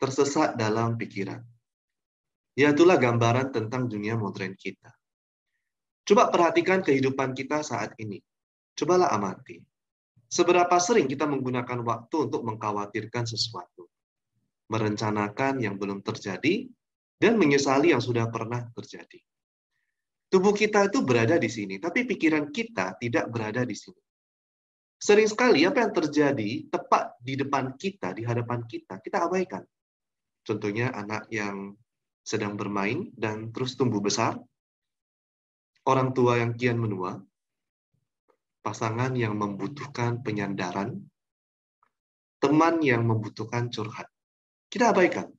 tersesat dalam pikiran. Ya itulah gambaran tentang dunia modern kita. Coba perhatikan kehidupan kita saat ini. Cobalah amati. Seberapa sering kita menggunakan waktu untuk mengkhawatirkan sesuatu. Merencanakan yang belum terjadi, dan menyesali yang sudah pernah terjadi. Tubuh kita itu berada di sini, tapi pikiran kita tidak berada di sini. Sering sekali apa yang terjadi tepat di depan kita, di hadapan kita, kita abaikan. Contohnya anak yang sedang bermain dan terus tumbuh besar, orang tua yang kian menua, pasangan yang membutuhkan penyandaran, teman yang membutuhkan curhat. Kita abaikan.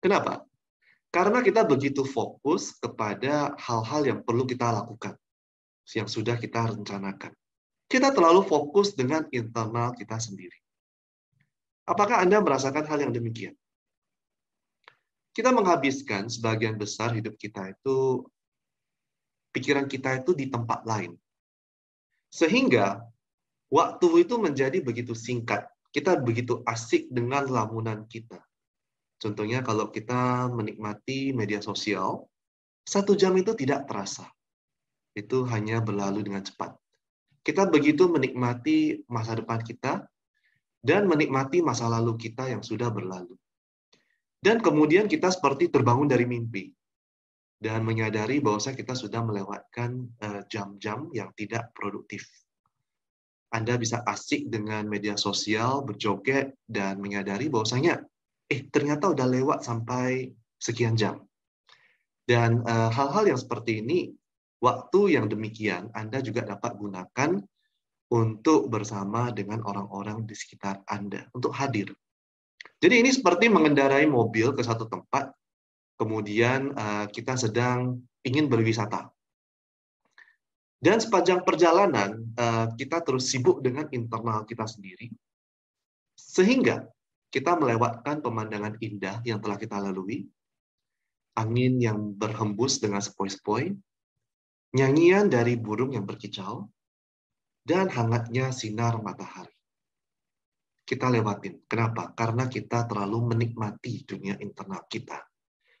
Kenapa? Karena kita begitu fokus kepada hal-hal yang perlu kita lakukan, yang sudah kita rencanakan. Kita terlalu fokus dengan internal kita sendiri. Apakah Anda merasakan hal yang demikian? Kita menghabiskan sebagian besar hidup kita itu, pikiran kita itu di tempat lain. Sehingga waktu itu menjadi begitu singkat. Kita begitu asik dengan lamunan kita Contohnya kalau kita menikmati media sosial, satu jam itu tidak terasa. Itu hanya berlalu dengan cepat. Kita begitu menikmati masa depan kita dan menikmati masa lalu kita yang sudah berlalu. Dan kemudian kita seperti terbangun dari mimpi dan menyadari bahwa kita sudah melewatkan eh, jam-jam yang tidak produktif. Anda bisa asik dengan media sosial, berjoget, dan menyadari bahwasanya eh ternyata udah lewat sampai sekian jam. Dan eh, hal-hal uh, yang seperti ini, waktu yang demikian Anda juga dapat gunakan untuk bersama dengan orang-orang di sekitar Anda, untuk hadir. Jadi ini seperti mengendarai mobil ke satu tempat, kemudian uh, kita sedang ingin berwisata. Dan sepanjang perjalanan, uh, kita terus sibuk dengan internal kita sendiri, sehingga kita melewatkan pemandangan indah yang telah kita lalui, angin yang berhembus dengan sepoi-sepoi, nyanyian dari burung yang berkicau, dan hangatnya sinar matahari. Kita lewatin. Kenapa? Karena kita terlalu menikmati dunia internal kita.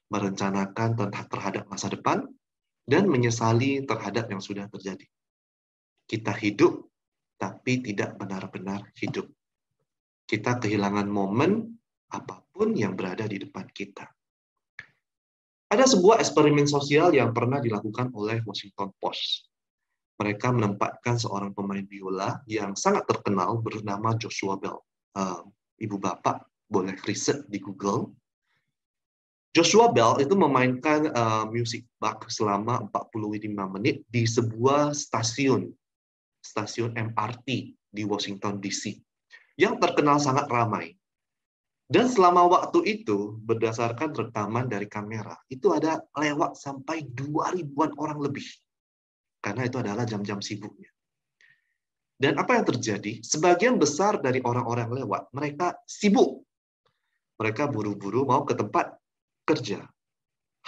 Merencanakan terhadap masa depan, dan menyesali terhadap yang sudah terjadi. Kita hidup, tapi tidak benar-benar hidup kita kehilangan momen apa pun yang berada di depan kita. Ada sebuah eksperimen sosial yang pernah dilakukan oleh Washington Post. Mereka menempatkan seorang pemain biola yang sangat terkenal bernama Joshua Bell. Uh, Ibu bapak boleh riset di Google. Joshua Bell itu memainkan uh, music box selama 45 menit di sebuah stasiun, stasiun MRT di Washington DC yang terkenal sangat ramai. Dan selama waktu itu, berdasarkan rekaman dari kamera, itu ada lewat sampai 2 ribuan orang lebih. Karena itu adalah jam-jam sibuknya. Dan apa yang terjadi? Sebagian besar dari orang-orang lewat, mereka sibuk. Mereka buru-buru mau ke tempat kerja.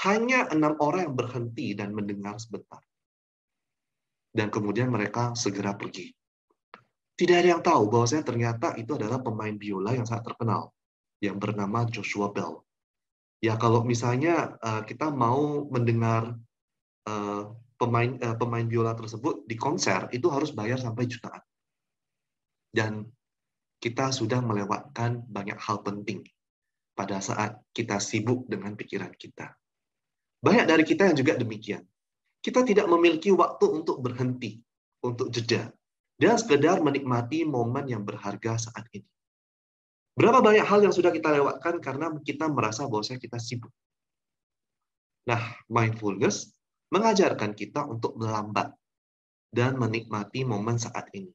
Hanya enam orang yang berhenti dan mendengar sebentar. Dan kemudian mereka segera pergi. Tidak ada yang tahu bahwa saya ternyata itu adalah pemain biola yang sangat terkenal yang bernama Joshua Bell. Ya kalau misalnya uh, kita mau mendengar uh, pemain uh, pemain biola tersebut di konser itu harus bayar sampai jutaan. Dan kita sudah melewatkan banyak hal penting pada saat kita sibuk dengan pikiran kita. Banyak dari kita yang juga demikian. Kita tidak memiliki waktu untuk berhenti, untuk jeda, dan sekedar menikmati momen yang berharga saat ini. Berapa banyak hal yang sudah kita lewatkan karena kita merasa bahwa kita sibuk. Nah, mindfulness mengajarkan kita untuk melambat dan menikmati momen saat ini.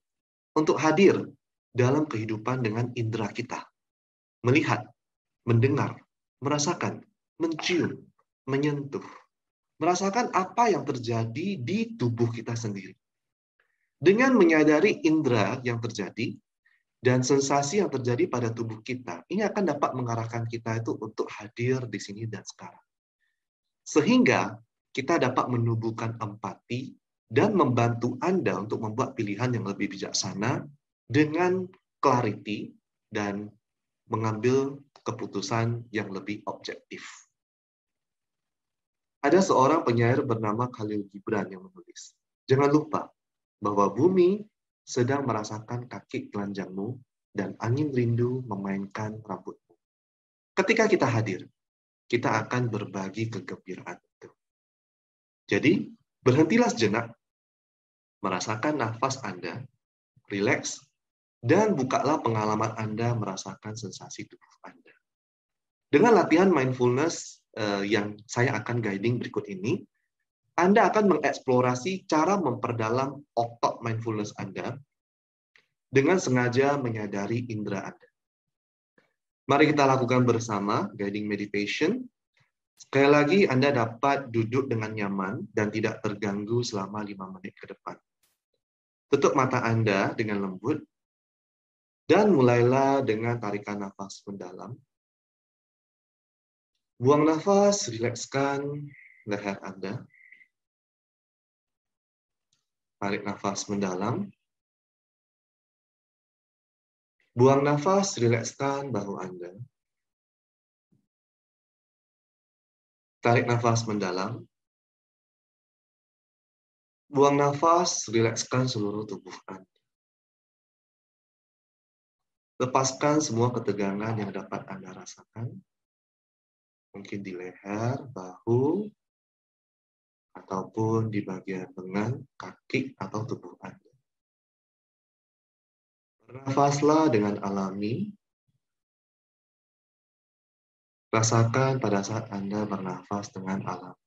Untuk hadir dalam kehidupan dengan indera kita. Melihat, mendengar, merasakan, mencium, menyentuh. Merasakan apa yang terjadi di tubuh kita sendiri. Dengan menyadari indera yang terjadi dan sensasi yang terjadi pada tubuh kita, ini akan dapat mengarahkan kita itu untuk hadir di sini dan sekarang. Sehingga kita dapat menumbuhkan empati dan membantu Anda untuk membuat pilihan yang lebih bijaksana dengan clarity dan mengambil keputusan yang lebih objektif. Ada seorang penyair bernama Khalil Gibran yang menulis, Jangan lupa bahwa bumi sedang merasakan kaki telanjangmu dan angin rindu memainkan rambutmu. Ketika kita hadir, kita akan berbagi kegembiraan. Jadi, berhentilah sejenak, merasakan nafas Anda, rileks, dan bukalah pengalaman Anda merasakan sensasi tubuh Anda. Dengan latihan mindfulness eh, yang saya akan guiding berikut ini, anda akan mengeksplorasi cara memperdalam otot mindfulness Anda dengan sengaja menyadari indera Anda. Mari kita lakukan bersama guiding meditation. Sekali lagi, Anda dapat duduk dengan nyaman dan tidak terganggu selama lima menit ke depan. Tutup mata Anda dengan lembut dan mulailah dengan tarikan nafas mendalam. Buang nafas, rilekskan leher Anda. Tarik nafas mendalam. Buang nafas, rilekskan bahu Anda. Tarik nafas mendalam. Buang nafas, rilekskan seluruh tubuh Anda. Lepaskan semua ketegangan yang dapat Anda rasakan. Mungkin di leher, bahu, ataupun di bagian lengan, kaki, atau tubuh Anda. Bernafaslah dengan alami. Rasakan pada saat Anda bernafas dengan alam.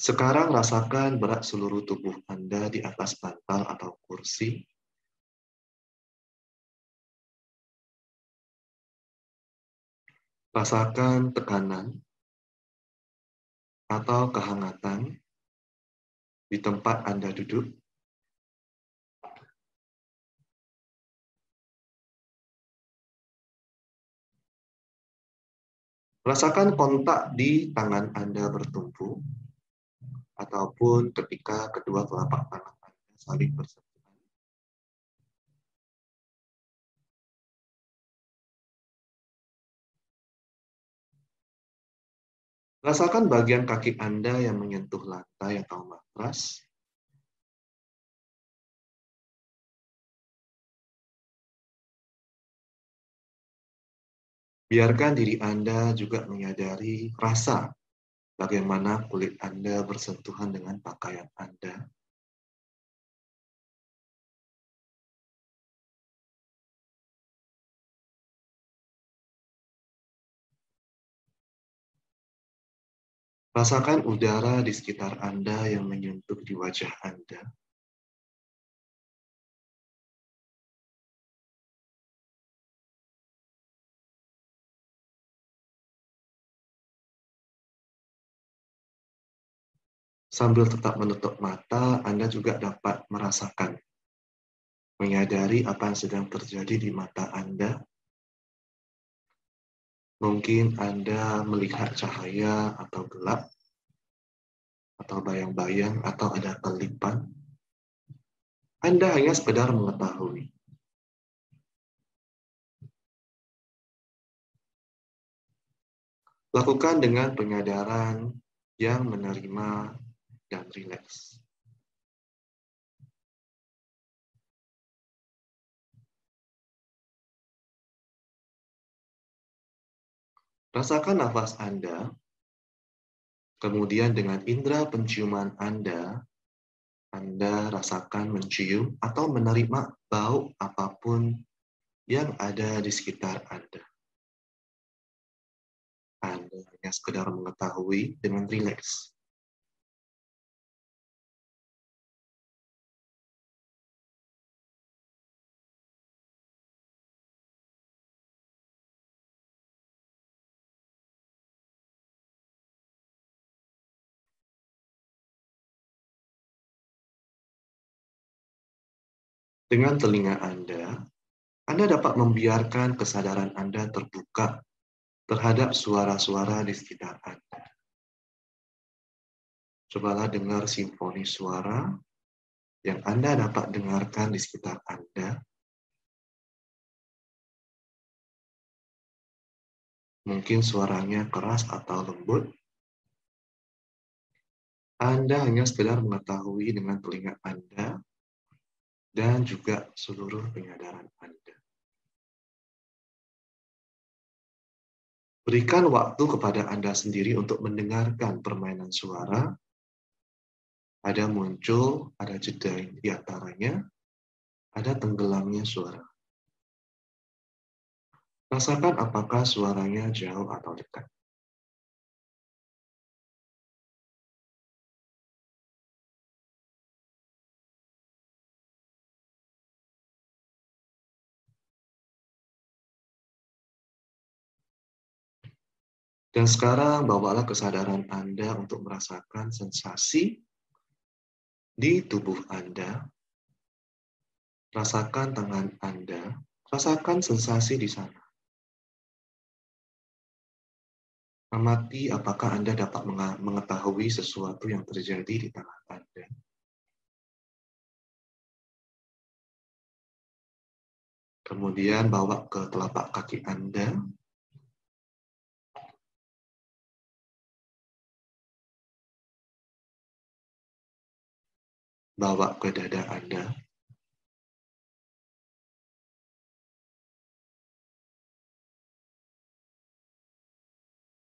Sekarang rasakan berat seluruh tubuh Anda di atas bantal atau kursi Rasakan tekanan atau kehangatan di tempat Anda duduk. Rasakan kontak di tangan Anda bertumpu, ataupun ketika kedua telapak tangan Anda saling bersentuhan. Rasakan bagian kaki Anda yang menyentuh lantai atau matras. Biarkan diri Anda juga menyadari rasa bagaimana kulit Anda bersentuhan dengan pakaian Anda. Rasakan udara di sekitar Anda yang menyentuh di wajah Anda. Sambil tetap menutup mata, Anda juga dapat merasakan, menyadari apa yang sedang terjadi di mata Anda Mungkin Anda melihat cahaya atau gelap, atau bayang-bayang, atau ada kelipan. Anda hanya sekedar mengetahui. Lakukan dengan penyadaran yang menerima dan rileks. Rasakan nafas Anda, kemudian dengan indera penciuman Anda, Anda rasakan mencium atau menerima bau apa pun yang ada di sekitar Anda. Anda hanya sekedar mengetahui dengan rileks. Dengan telinga Anda, Anda dapat membiarkan kesadaran Anda terbuka terhadap suara-suara di sekitar Anda. Cobalah dengar simfoni suara yang Anda dapat dengarkan di sekitar Anda. Mungkin suaranya keras atau lembut. Anda hanya sekedar mengetahui dengan telinga Anda dan juga seluruh penyadaran Anda. Berikan waktu kepada Anda sendiri untuk mendengarkan permainan suara ada muncul, ada jeda di antaranya, ada tenggelamnya suara. Rasakan apakah suaranya jauh atau dekat. Dan sekarang bawalah kesadaran Anda untuk merasakan sensasi di tubuh Anda, rasakan tangan Anda, rasakan sensasi di sana. Amati apakah Anda dapat mengetahui sesuatu yang terjadi di tangan Anda. Kemudian bawa ke telapak kaki Anda, bawa ke dada Anda.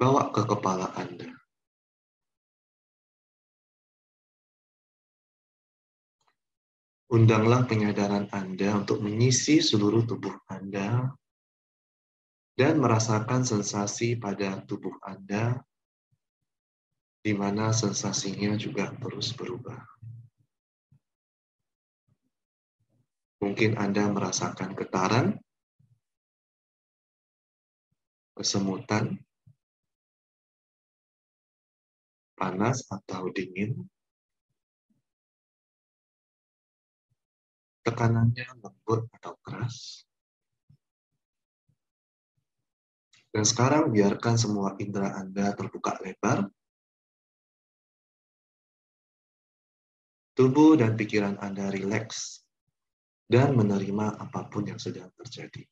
Bawa ke kepala Anda. Undanglah penyadaran Anda untuk mengisi seluruh tubuh Anda dan merasakan sensasi pada tubuh Anda di mana sensasinya juga terus berubah. Mungkin Anda merasakan getaran, kesemutan, panas atau dingin, tekanannya lembut atau keras. Dan sekarang biarkan semua indera Anda terbuka lebar. Tubuh dan pikiran Anda rileks dan menerima apa pun yang sedang terjadi.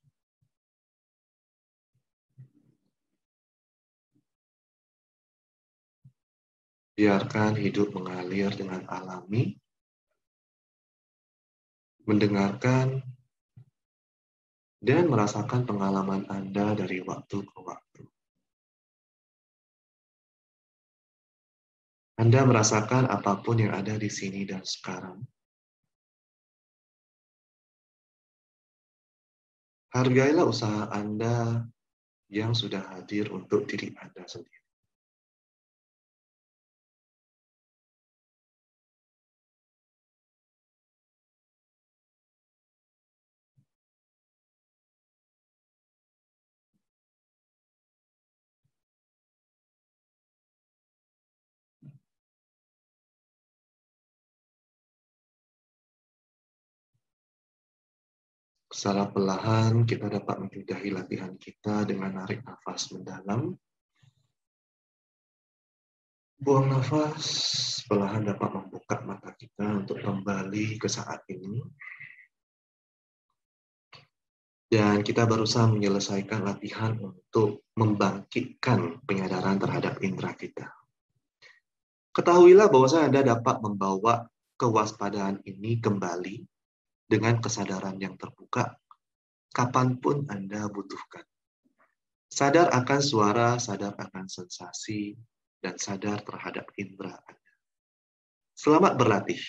Biarkan hidup mengalir dengan alami, mendengarkan, dan merasakan pengalaman Anda dari waktu ke waktu. Anda merasakan apa pun yang ada di sini dan sekarang. Hargailah usaha Anda yang sudah hadir untuk diri Anda sendiri. Secara perlahan kita dapat menyudahi latihan kita dengan narik nafas mendalam. Buang nafas, perlahan dapat membuka mata kita untuk kembali ke saat ini. Dan kita berusaha menyelesaikan latihan untuk membangkitkan penyadaran terhadap indera kita. Ketahuilah bahwa Anda dapat membawa kewaspadaan ini kembali dengan kesadaran yang terbuka kapan pun Anda butuhkan. Sadar akan suara, sadar akan sensasi, dan sadar terhadap indera Anda. Selamat berlatih.